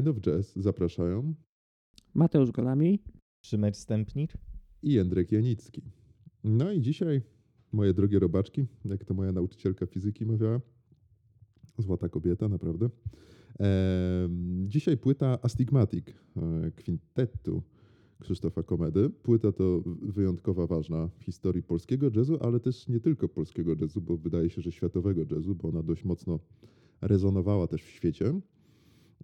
Kind of Jazz zapraszają Mateusz Golami, Szymecz Stępnik i Jędrek Janicki. No i dzisiaj, moje drogie robaczki, jak to moja nauczycielka fizyki mawiała, złota kobieta, naprawdę. Ehm, dzisiaj płyta Astigmatic e, kwintetu Krzysztofa Komedy. Płyta to wyjątkowa, ważna w historii polskiego jazzu, ale też nie tylko polskiego jazzu, bo wydaje się, że światowego jazzu, bo ona dość mocno rezonowała też w świecie.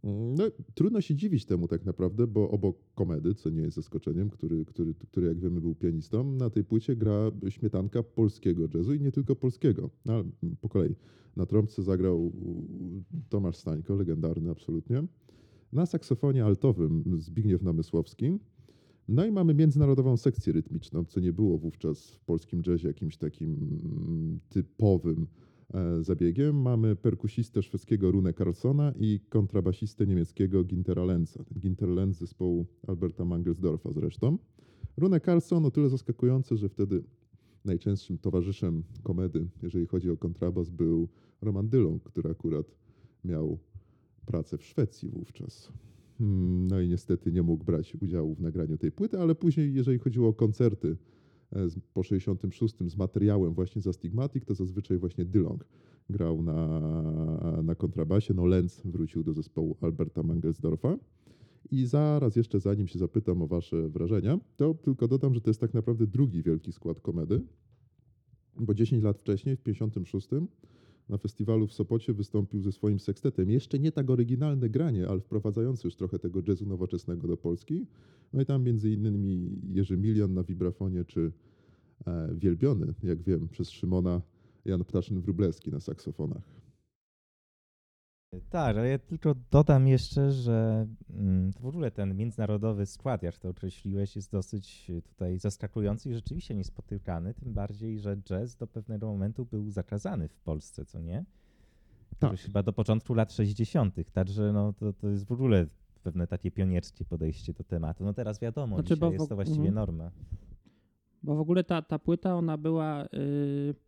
No, trudno się dziwić temu tak naprawdę, bo obok komedy, co nie jest zaskoczeniem, który, który, który jak wiemy był pianistą, na tej płycie gra śmietanka polskiego jazzu i nie tylko polskiego. No, po kolei. Na trąbce zagrał Tomasz Stańko, legendarny absolutnie. Na saksofonie altowym Zbigniew Namysłowski. No i mamy międzynarodową sekcję rytmiczną, co nie było wówczas w polskim jazzie jakimś takim mm, typowym zabiegiem. Mamy perkusistę szwedzkiego Rune Carlsona i kontrabasistę niemieckiego Gintera Lenza. Ginter Lenz zespołu Alberta Mangelsdorfa zresztą. Rune Carlson o tyle zaskakujący, że wtedy najczęstszym towarzyszem komedy, jeżeli chodzi o kontrabas, był Roman Dylon, który akurat miał pracę w Szwecji wówczas. Hmm, no i niestety nie mógł brać udziału w nagraniu tej płyty, ale później, jeżeli chodziło o koncerty E, po 66 z materiałem właśnie za Stigmatic, to zazwyczaj właśnie Dylong grał na, na kontrabasie. No Lenz wrócił do zespołu Alberta Mangelsdorfa. I zaraz jeszcze, zanim się zapytam o wasze wrażenia, to tylko dodam, że to jest tak naprawdę drugi wielki skład komedy, bo 10 lat wcześniej, w 56 na festiwalu w Sopocie wystąpił ze swoim sekstetem. Jeszcze nie tak oryginalne granie, ale wprowadzające już trochę tego jazzu nowoczesnego do Polski. No i tam między innymi Jerzy Milion na wibrafonie, czy e, wielbiony, jak wiem, przez Szymona Jan Ptaszyn-Wróblewski na saksofonach. Tak, ale ja tylko dodam jeszcze, że mm, w ogóle ten międzynarodowy skład, jak to określiłeś, jest dosyć tutaj zaskakujący i rzeczywiście niespotykany, tym bardziej, że jazz do pewnego momentu był zakazany w Polsce, co nie? Tak. Już chyba do początku lat 60., także no, to, to jest w ogóle pewne takie pionierskie podejście do tematu. No teraz wiadomo, znaczy, dzisiaj jest to właściwie mhm. norma. Bo w ogóle ta, ta płyta, ona była... Yy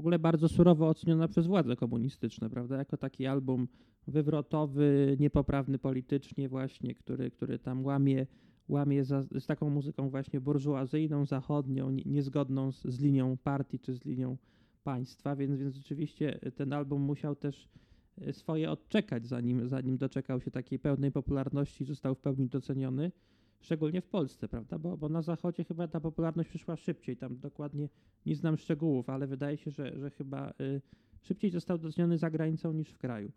ogóle bardzo surowo oceniona przez władze komunistyczne, prawda? Jako taki album wywrotowy, niepoprawny politycznie właśnie, który, który tam łamie, łamie za, z taką muzyką właśnie burżuazyjną, zachodnią, niezgodną z, z linią partii czy z linią państwa, więc, więc rzeczywiście ten album musiał też e, swoje odczekać, zanim, zanim doczekał się takiej pełnej popularności i został w pełni doceniony szczególnie w Polsce, prawda? Bo, bo na Zachodzie chyba ta popularność przyszła szybciej. Tam dokładnie nie znam szczegółów, ale wydaje się, że, że chyba y, szybciej został doceniony za granicą niż w kraju.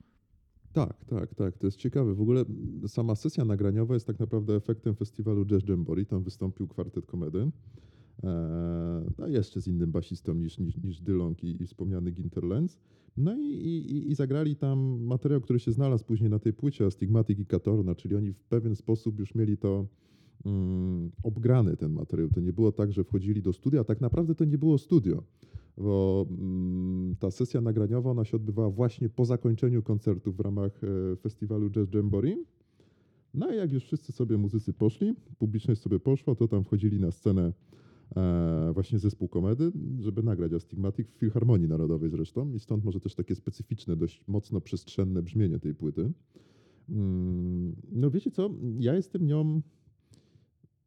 Tak, tak, tak. To jest ciekawe. W ogóle sama sesja nagraniowa jest tak naprawdę efektem festiwalu Jazz Jamboree. Tam wystąpił kwartet komedy. E, no jeszcze z innym basistą niż, niż, niż Dylong i, i wspomniany Ginter Lenz. No i, i, i, zagrali tam materiał, który się znalazł później na tej płycie, Astigmatic i Katorna, czyli oni w pewien sposób już mieli to obgrany ten materiał. To nie było tak, że wchodzili do studia, a tak naprawdę to nie było studio, bo mm, ta sesja nagraniowa ona się odbywała właśnie po zakończeniu koncertów w ramach e, festiwalu Jazz Jamboree. No i jak już wszyscy sobie muzycy poszli, publiczność sobie poszła, to tam wchodzili na scenę e, właśnie zespół komedy, żeby nagrać Astigmatic w Filharmonii Narodowej zresztą i stąd może też takie specyficzne, dość mocno przestrzenne brzmienie tej płyty. Mm, no wiecie co, ja jestem nią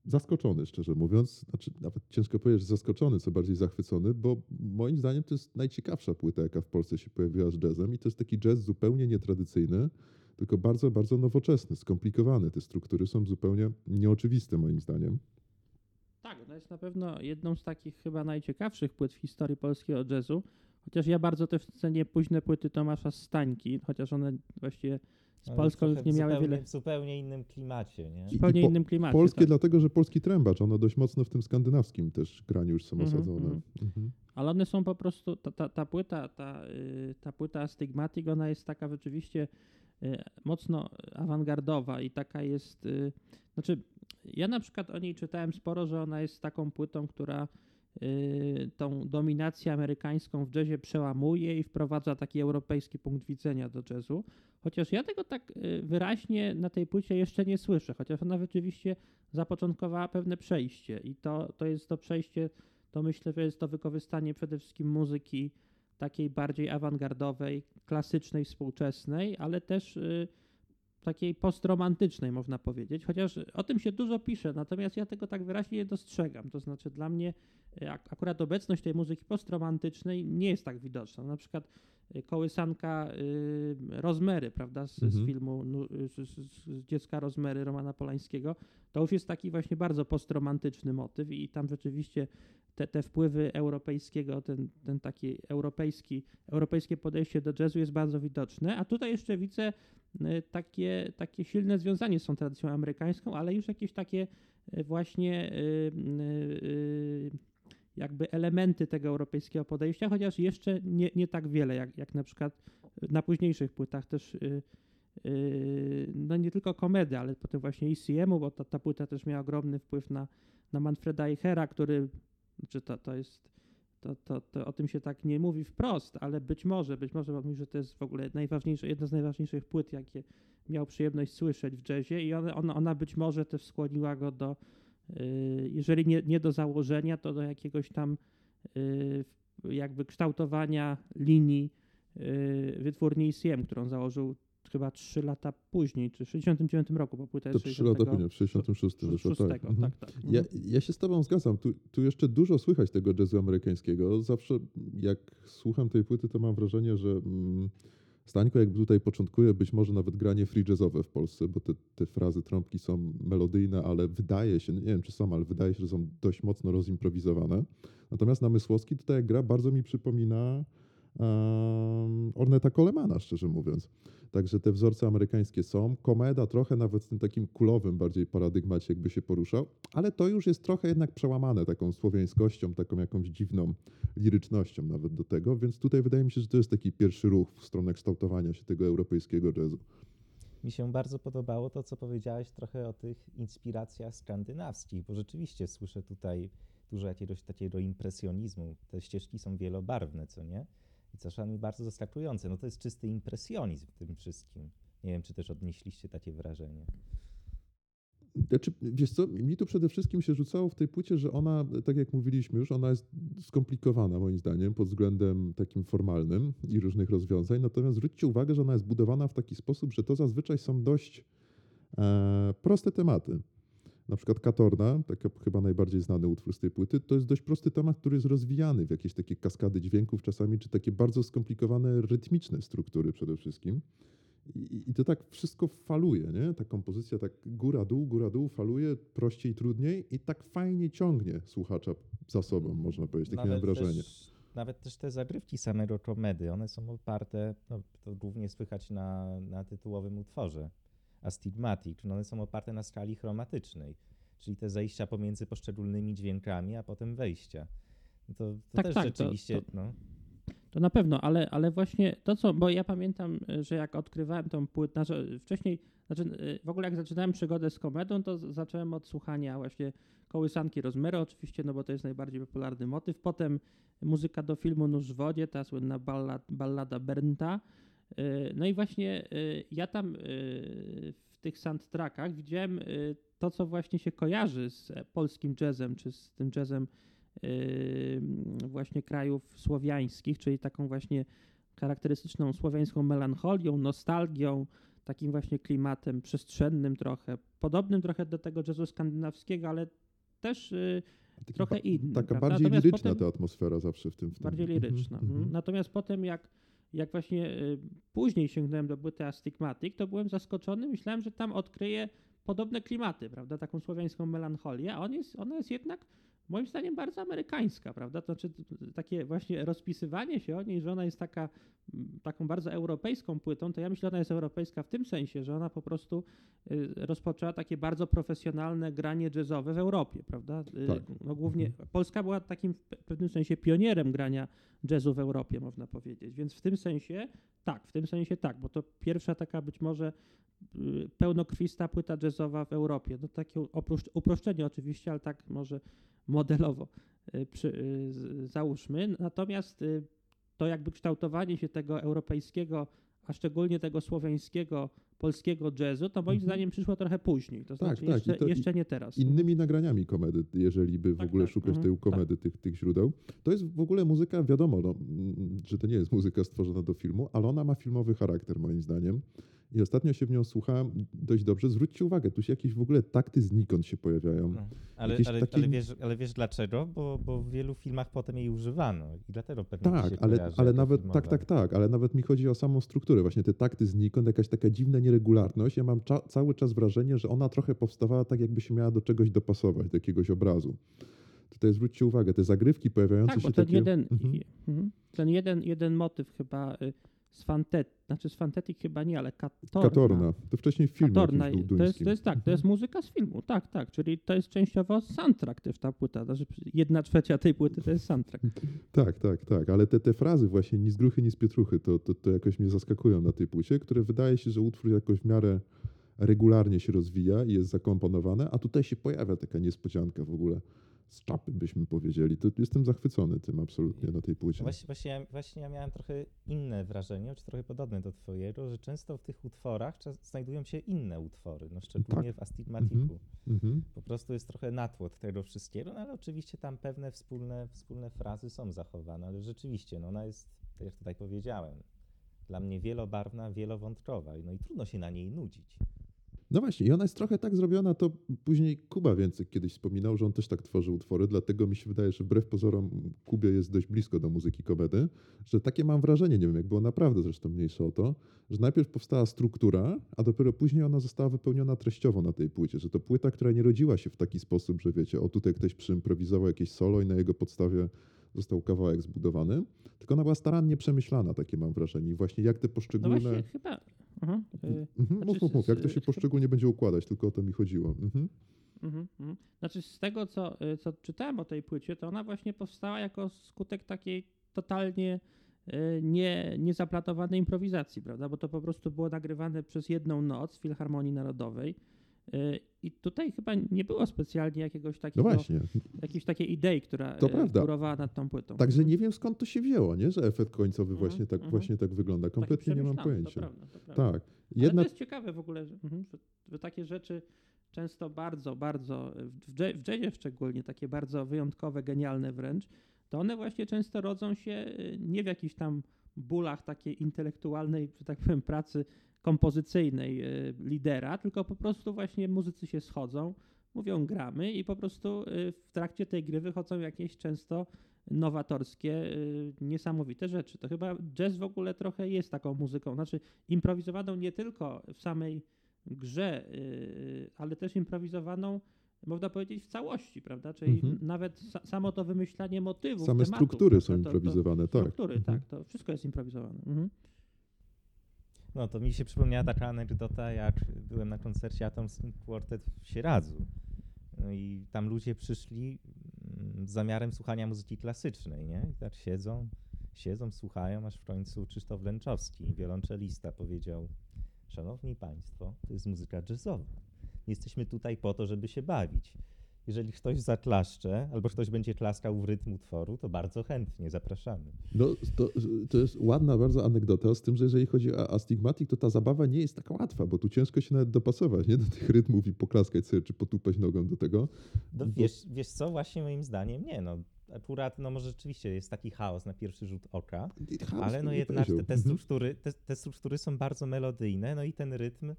zaskoczony, szczerze mówiąc. Znaczy, nawet ciężko powiedzieć, że zaskoczony, co bardziej zachwycony, bo moim zdaniem to jest najciekawsza płyta, jaka w Polsce się pojawiła z jazzem i to jest taki jazz zupełnie nietradycyjny, tylko bardzo, bardzo nowoczesny, skomplikowany. Te struktury są zupełnie nieoczywiste, moim zdaniem. Tak, to jest na pewno jedną z takich chyba najciekawszych płyt w historii polskiego jazzu, chociaż ja bardzo też cenię późne płyty Tomasza Stańki, chociaż one właściwie z Polską już nie miały wiele. W zupełnie innym klimacie, nie? Zupełnie po, innym klimacie. Polskie, tak. dlatego że polski trębacz, ono dość mocno w tym skandynawskim też graniu już są mhm, osadzone. Mm -hmm. mm -hmm. Ale one są po prostu, ta, ta, ta płyta, ta, y, ta płyta Stigmatic, ona jest taka rzeczywiście y, mocno awangardowa i taka jest, y, znaczy ja na przykład o niej czytałem sporo, że ona jest taką płytą, która tą dominację amerykańską w jazzie przełamuje i wprowadza taki europejski punkt widzenia do jazzu. Chociaż ja tego tak y, wyraźnie na tej płycie jeszcze nie słyszę, chociaż ona rzeczywiście zapoczątkowała pewne przejście i to, to jest to przejście, to myślę, że jest to wykorzystanie przede wszystkim muzyki takiej bardziej awangardowej, klasycznej, współczesnej, ale też y, takiej postromantycznej, można powiedzieć, chociaż o tym się dużo pisze, natomiast ja tego tak wyraźnie nie dostrzegam. To znaczy dla mnie e, akurat obecność tej muzyki postromantycznej nie jest tak widoczna. Na przykład kołysanka y, Rozmery, prawda, z, Mhm. z filmu z, z, Dziecka Rozmery Romana Polańskiego, to już jest taki właśnie bardzo postromantyczny motyw i tam rzeczywiście te, te wpływy europejskiego, ten, ten taki europejski, europejskie podejście do jazzu jest bardzo widoczne, a tutaj jeszcze widzę y, takie, takie silne związanie z tą tradycją amerykańską, ale już jakieś takie y, właśnie y, y, y, jakby elementy tego europejskiego podejścia, chociaż jeszcze nie, nie tak wiele, jak, jak na przykład na późniejszych płytach też y, y, no nie tylko komedy, ale potem właśnie ECM-u, bo ta, ta płyta też miała ogromny wpływ na, na Manfreda Eichera, który, czy to, to jest, to, to, to o tym się tak nie mówi wprost, ale być może, być może mówi, że to jest w ogóle najważniejsze, jedna z najważniejszych płyt, jakie miał przyjemność słyszeć w jazzie i ona, ona, ona być może też skłoniła go do, jeżeli nie, nie do założenia, to do jakiegoś tam y, jakby kształtowania linii y, wytwórni ICM, którą założył chyba 3 lata później, czy w 69 roku, bo płyta To jest 3 lata 60 później, w 66 wyszło, tak. tak, Mhm. tak, tak. Ja, ja się z tobą zgadzam. Tu, tu jeszcze dużo słychać tego jazzu amerykańskiego. Zawsze jak słucham tej płyty, to mam wrażenie, że mm, Stańko jakby tutaj początkuje być może nawet granie free jazzowe w Polsce, bo te, te frazy trąbki są melodyjne, ale wydaje się, nie wiem czy są, ale wydaje się, że są dość mocno rozimprowizowane. Natomiast Namysłowski tutaj gra bardzo mi przypomina Orneta Colemana, szczerze mówiąc. Także te wzorce amerykańskie są. Komeda trochę nawet w tym takim kulowym bardziej paradygmacie jakby się poruszał, ale to już jest trochę jednak przełamane taką słowiańskością, taką jakąś dziwną lirycznością nawet do tego, więc tutaj wydaje mi się, że to jest taki pierwszy ruch w stronę kształtowania się tego europejskiego jazzu. Mi się bardzo podobało to, co powiedziałeś trochę o tych inspiracjach skandynawskich, bo rzeczywiście słyszę tutaj dużo jakiegoś takiego impresjonizmu. Te ścieżki są wielobarwne, co nie? I czasami bardzo zaskakujące. No to jest czysty impresjonizm w tym wszystkim. Nie wiem, czy też odnieśliście takie wrażenie. Znaczy, wiesz co, mi tu przede wszystkim się rzucało w tej płycie, że ona, tak jak mówiliśmy już, ona jest skomplikowana moim zdaniem pod względem takim formalnym i różnych rozwiązań, natomiast zwróćcie uwagę, że ona jest budowana w taki sposób, że to zazwyczaj są dość e, proste tematy. Na przykład Katorna, taka chyba najbardziej znany utwór z tej płyty, to jest dość prosty temat, który jest rozwijany w jakieś takie kaskady dźwięków czasami, czy takie bardzo skomplikowane rytmiczne struktury przede wszystkim. I, I to tak wszystko faluje, nie? Ta kompozycja tak góra-dół, góra-dół faluje, prościej, trudniej i tak fajnie ciągnie słuchacza za sobą, można powiedzieć. Takie mam wrażenie. Też, nawet też te zagrywki samego komedy, one są oparte, no, to głównie słychać na, na tytułowym utworze, Astigmatic, no one są oparte na skali chromatycznej, czyli te zejścia pomiędzy poszczególnymi dźwiękami, a potem wejścia. No To, to Tak, też tak, to- rzeczywiście, to- no, To na pewno, ale, ale właśnie to, co, bo ja pamiętam, że jak odkrywałem tą płytę, znaczy wcześniej, znaczy y, w ogóle jak zaczynałem przygodę z komedą, to zacząłem od słuchania właśnie kołysanki Rozmery oczywiście, no bo to jest najbardziej popularny motyw. Potem muzyka do filmu Nóż w wodzie, ta słynna ballad, ballada Bernta. Y, No i właśnie y, ja tam y, w tych soundtrackach widziałem to, co właśnie się kojarzy z polskim jazzem, czy z tym jazzem właśnie krajów słowiańskich, czyli taką właśnie charakterystyczną słowiańską melancholią, nostalgią, takim właśnie klimatem przestrzennym trochę, podobnym trochę do tego jazzu skandynawskiego, ale też Taki trochę ba- inny, Taka prawda? bardziej Natomiast liryczna potem- ta atmosfera zawsze w tym. W tym. bardziej Mhm, liryczna. mhm. mhm. Natomiast potem jak, jak właśnie y, później sięgnąłem do płyty Astigmatic, to byłem zaskoczony, myślałem, że tam odkryję podobne klimaty, prawda, taką słowiańską melancholię, a on jest, ona jest jednak moim zdaniem bardzo amerykańska, prawda, to znaczy takie właśnie rozpisywanie się o niej, że ona jest taka, taką bardzo europejską płytą, to ja myślę, że ona jest europejska w tym sensie, że ona po prostu y, rozpoczęła takie bardzo profesjonalne granie jazzowe w Europie, prawda, Y, Tak. no głównie, Polska była takim w pe- pewnym sensie pionierem grania jazzu w Europie, można powiedzieć. Więc w tym sensie tak, w tym sensie tak, bo to pierwsza taka być może y, pełnokrwista płyta jazzowa w Europie. No takie oprószcz- uproszczenie oczywiście, ale tak może modelowo y, przy, y, załóżmy. Natomiast y, to jakby kształtowanie się tego europejskiego, a szczególnie tego słowiańskiego, polskiego jazzu, to moim Mhm. zdaniem przyszło trochę później. To Tak, znaczy tak, jeszcze, to- jeszcze nie teraz. Innymi nagraniami komedy, jeżeli by w Tak, ogóle tak, szukać mhm, tej komedy, tych, tych źródeł. To jest w ogóle muzyka, wiadomo, no, że to nie jest muzyka stworzona do filmu, ale ona ma filmowy charakter moim zdaniem. I ostatnio się w nią słuchałem dość dobrze. Zwróćcie uwagę, tu się jakieś w ogóle takty znikąd się pojawiają. No, ale, ale, takie- ale, wiesz, ale wiesz dlaczego? Bo, bo w wielu filmach potem jej używano i dlatego pewnie Tak, się ale, ale nawet, filmowe. tak, tak, tak, ale nawet mi chodzi o samą strukturę, właśnie te takty znikąd, jakaś taka dziwna nieregularność. Ja mam cza- cały czas wrażenie, że ona trochę powstawała tak, jakby się miała do czegoś dopasować, do jakiegoś obrazu. Tutaj zwróćcie uwagę, te zagrywki pojawiające Tak, bo się ten takie... jeden, Mhm. mhm. ten jeden, jeden motyw chyba z Fantet, znaczy z Fantetik chyba nie, ale Katorna. Katorna. To wcześniej w filmie Katorna. To jest, to jest tak, to jest muzyka z filmu, tak, tak, czyli to jest częściowo soundtrack też ta płyta, znaczy jedna trzecia tej płyty to jest soundtrack. Tak, tak, tak, ale te, te frazy właśnie ni z gruchy, ni z pietruchy, to, to, to jakoś mnie zaskakują na tej płycie, które wydaje się, że utwór jakoś w miarę regularnie się rozwija i jest zakomponowane, a tutaj się pojawia taka niespodzianka w ogóle z czapy, byśmy powiedzieli. To jestem zachwycony tym absolutnie na tej płycie. Właśnie, właśnie, ja, właśnie ja miałem trochę inne wrażenie, czy trochę podobne do twojego, że często w tych utworach znajdują się inne utwory, no szczególnie w Astigmatiku. Mhm. Po prostu jest trochę natłok tego wszystkiego, no ale oczywiście tam pewne wspólne, wspólne frazy są zachowane, ale rzeczywiście, no ona jest, tak jak tutaj powiedziałem, dla mnie wielobarwna, wielowątkowa, no i trudno się na niej nudzić. No właśnie, i ona jest trochę tak zrobiona, to później Kuba Więcek kiedyś wspominał, że on też tak tworzy utwory, dlatego mi się wydaje, że wbrew pozorom Kubie jest dość blisko do muzyki komedy, że takie mam wrażenie, nie wiem jak było naprawdę zresztą mniejsze o to, że najpierw powstała struktura, a dopiero później ona została wypełniona treściowo na tej płycie, że to płyta, która nie rodziła się w taki sposób, że wiecie, o tutaj ktoś przyimprowizował jakieś solo i na jego podstawie został kawałek zbudowany, tylko ona była starannie przemyślana, takie mam wrażenie. I właśnie jak te No poszczególne... właśnie chyba, aha, y, Mhm, Znaczy, mów, mów, mów, jak to się poszczególnie będzie układać, tylko o to mi chodziło. Mhm. Mhm, mhm. Znaczy z tego, co, y, co czytałem o tej płycie, to ona właśnie powstała jako skutek takiej totalnie y, nie, niezaplanowanej improwizacji, prawda? Bo to po prostu było nagrywane przez jedną noc w Filharmonii Narodowej. Y, I tutaj chyba nie było specjalnie jakiegoś No takiego, właśnie, jakiejś takiej idei, która górowała nad tą płytą. także Mhm. nie wiem skąd to się wzięło, nie? że efekt końcowy Mhm, właśnie, tak, mhm. właśnie tak wygląda. Taki Kompletnie nie mam pojęcia. To prawda, to prawda. Tak. Ale Jedna, to jest ciekawe w ogóle, że, że, takie rzeczy często bardzo, bardzo, w jazzie szczególnie, takie bardzo wyjątkowe, genialne wręcz, to one właśnie często rodzą się y, nie w jakichś tam bólach takiej intelektualnej, że tak powiem, pracy kompozycyjnej y, lidera, tylko po prostu właśnie muzycy się schodzą, mówią gramy i po prostu y, w trakcie tej gry wychodzą jakieś często nowatorskie, y, niesamowite rzeczy. To chyba jazz w ogóle trochę jest taką muzyką, znaczy improwizowaną nie tylko w samej grze, ale też improwizowaną, można powiedzieć, w całości, prawda? Czyli Mhm. nawet sa, samo to wymyślanie motywów, same tematów, struktury są prawda? To- to- improwizowane, tak. Struktury, Mhm. tak, to wszystko jest improwizowane. Mhm. No to mi się przypomniała taka anegdota, jak byłem na koncercie Atoms Quartet w Sieradzu. No i tam ludzie przyszli mm, z zamiarem słuchania muzyki klasycznej, nie? I tak siedzą, siedzą, słuchają, aż w końcu Krzysztof Lęczowski, wiolonczelista, powiedział Szanowni Państwo, to jest muzyka jazzowa. Jesteśmy tutaj po to, żeby się bawić. Jeżeli ktoś zaklaszcze, albo ktoś będzie klaskał w rytm utworu, to bardzo chętnie zapraszamy. No, to, to jest ładna bardzo anegdota, z tym, że jeżeli chodzi o Astigmatic, to ta zabawa nie jest taka łatwa, bo tu ciężko się nawet dopasować nie? do tych rytmów i poklaskać sobie, czy potupać nogą do tego. No, wiesz, wiesz co, właśnie moim zdaniem nie. No, akurat, no może rzeczywiście jest taki chaos na pierwszy rzut oka, chaos ale no bym jednak te, te, Mhm. struktury, te, te struktury są bardzo melodyjne, no i ten rytm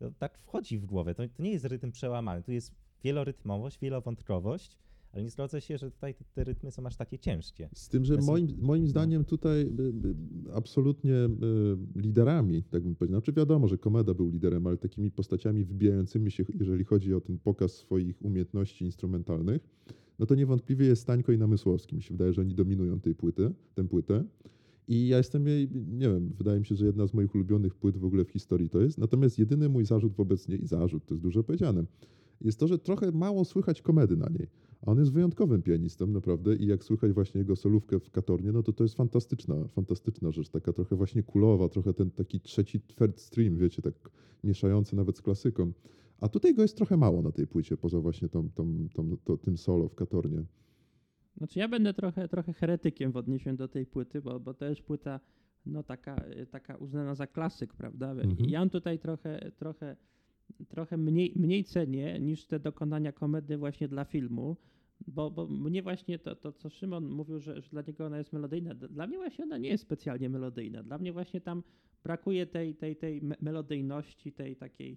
no, tak wchodzi w głowę. To, to nie jest rytm przełamany, tu jest wielorytmowość, wielowątkowość, ale nie zgodzę się, że tutaj te, te rytmy są aż takie ciężkie. Z tym, że moim, moim zdaniem tutaj y, y, absolutnie y, liderami, tak bym powiedział, znaczy wiadomo, że Komeda był liderem, ale takimi postaciami wybijającymi się, jeżeli chodzi o ten pokaz swoich umiejętności instrumentalnych, no to niewątpliwie jest Stańko i Namysłowski. Mi się wydaje, że oni dominują tej płyty, tę płytę. I ja jestem jej, nie wiem, wydaje mi się, że jedna z moich ulubionych płyt w ogóle w historii to jest. Natomiast jedyny mój zarzut wobec niej, zarzut, to jest dużo powiedziane, jest to, że trochę mało słychać komedy na niej. A on jest wyjątkowym pianistą, naprawdę. I jak słychać właśnie jego solówkę w Katornie, no to to jest fantastyczna, fantastyczna rzecz. Taka trochę właśnie kulowa, trochę ten taki trzeci third stream, wiecie, tak mieszający nawet z klasyką. A tutaj go jest trochę mało na tej płycie, poza właśnie tą, tą, tą, to, tym solo w Katornie. Znaczy ja będę trochę, trochę heretykiem w odniesieniu do tej płyty, bo, bo to jest płyta no taka, taka uznana za klasyk, prawda? Mhm. I ja tutaj trochę, trochę, trochę mniej, mniej cenię niż te dokonania komedy właśnie dla filmu, bo, bo mnie właśnie to, to, co Szymon mówił, że, że dla niego ona jest melodyjna, dla mnie właśnie ona nie jest specjalnie melodyjna. Dla mnie właśnie tam brakuje tej, tej, tej me- melodyjności, tej takiej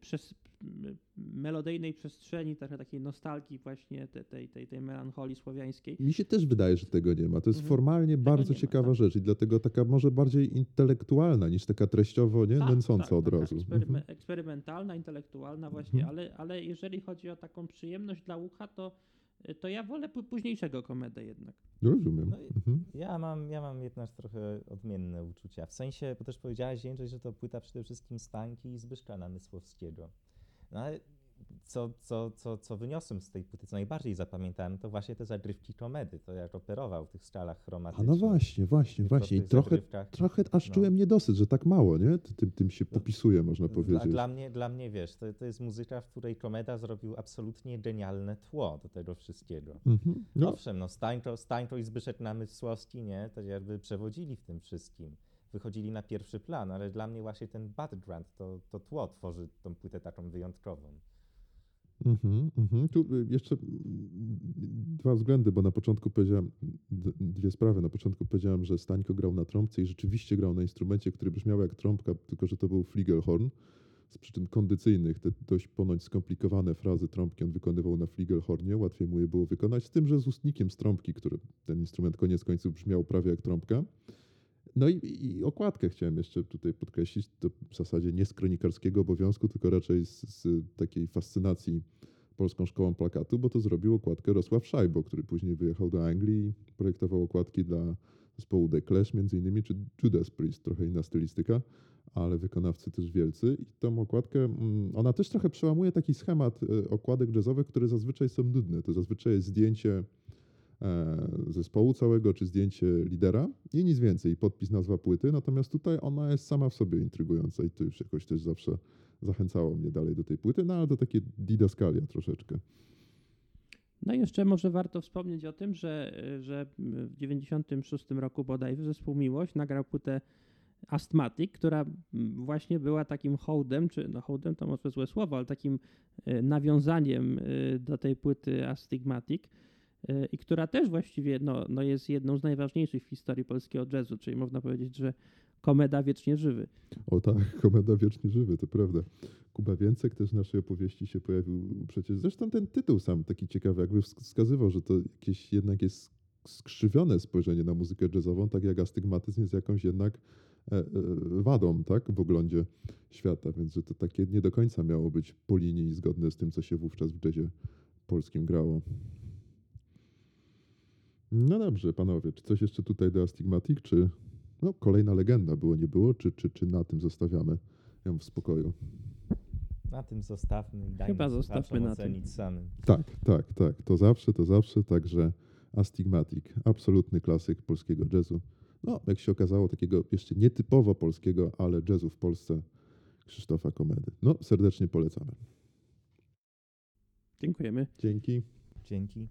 przez, m- melodyjnej przestrzeni, trochę takiej nostalgii właśnie te- tej, tej, tej melancholii słowiańskiej. Mi się też wydaje, że tego nie ma. To jest Mhm. formalnie bardzo nie ma, ciekawa tak. rzecz i dlatego taka może bardziej intelektualna niż taka treściowo nie Tak, nęcąca tak, od razu. Eksperyme- Mhm. Eksperymentalna, intelektualna właśnie, Mhm. ale, ale jeżeli chodzi o taką przyjemność dla ucha, to, to ja wolę pó- późniejszego komedę jednak. Rozumiem. No Mhm. Ja mam, ja mam jednak trochę odmienne uczucia. W sensie, bo też powiedziałeś, Jędrzej, że to płyta przede wszystkim Stańki i Zbyszka Namysłowskiego. No ale co, co, co, co wyniosłem z tej płyty, co najbardziej zapamiętałem, to właśnie te zagrywki komedy, to jak operował w tych stalach A chromatycznych. no właśnie, właśnie, właśnie. I trochę, zagrywkach. trochę aż No. czułem niedosyt, że tak mało, nie? Ty- Tym, tym się popisuje, można Dla, powiedzieć. dla, mnie, dla mnie, wiesz, to, to jest muzyka, w której Komeda zrobił absolutnie genialne tło do tego wszystkiego. Mhm. No, Owszem, no Stańko, Stańko i Zbyszek Namysłowski, nie, to jakby przewodzili w tym wszystkim. Wychodzili na pierwszy plan, ale dla mnie właśnie ten background, to, to tło tworzy tą płytę taką wyjątkową. Mhm, mhm. Tu y, jeszcze mm, dwa względy, bo na początku powiedziałem dwie sprawy. Na początku powiedziałem, że Stańko grał na trąbce i rzeczywiście grał na instrumencie, który brzmiał jak trąbka, tylko że to był fligelhorn. Z przyczyn kondycyjnych te dość ponoć skomplikowane frazy trąbki on wykonywał na fligelhornie, łatwiej mu je było wykonać, z tym, że z ustnikiem z trąbki, który ten instrument koniec końców brzmiał prawie jak trąbka. No i, i okładkę chciałem jeszcze tutaj podkreślić, to w zasadzie nie z kronikarskiego obowiązku, tylko raczej z, z takiej fascynacji Polską Szkołą Plakatu, bo to zrobił okładkę Rosław Szajbo, który później wyjechał do Anglii i projektował okładki dla zespołu The Clash między innymi, czy Judas Priest, trochę inna stylistyka, ale wykonawcy też wielcy. I tą okładkę, mm, ona też trochę przełamuje taki schemat e, okładek jazzowych, które zazwyczaj są nudne. To zazwyczaj jest zdjęcie zespołu całego, czy zdjęcie lidera i nic więcej, podpis, nazwa płyty. Natomiast tutaj ona jest sama w sobie intrygująca i to już jakoś też zawsze zachęcało mnie dalej do tej płyty, no ale to takie didaskalia troszeczkę. No i jeszcze może warto wspomnieć o tym, że, że w 96 roku bodajże zespół Miłość nagrał płytę Asthmatic, która właśnie była takim hołdem, czy no hołdem to może złe słowo, ale takim e, nawiązaniem e, do tej płyty Astigmatic e, i która też właściwie no, no jest jedną z najważniejszych w historii polskiego jazzu, czyli można powiedzieć, że komeda wiecznie żywy. O tak, komeda wiecznie żywy, to prawda. Kuba Więcek też w naszej opowieści się pojawił przecież. Zresztą ten tytuł sam taki ciekawy, jakby wsk- wskazywał, że to jakieś jednak jest skrzywione spojrzenie na muzykę jazzową, tak jak astygmatyzm jest jakąś jednak e, e, wadą, tak, w oglądzie świata, więc że to takie nie do końca miało być po linii zgodne z tym, co się wówczas w jazzie polskim grało. No dobrze, panowie, czy coś jeszcze tutaj do Astigmatic, czy no, kolejna legenda było, nie było, czy, czy, czy na tym zostawiamy ją w spokoju? Na tym zostawmy i dajmy Chyba zostawmy na tym. samym. Tak, tak, tak. To zawsze, to zawsze. Także Astigmatic, absolutny klasyk polskiego jazzu. No, jak się okazało, takiego jeszcze nietypowo polskiego, ale jazzu w Polsce Krzysztofa Komedy. No, serdecznie polecamy. Dziękujemy. Dzięki. Dzięki.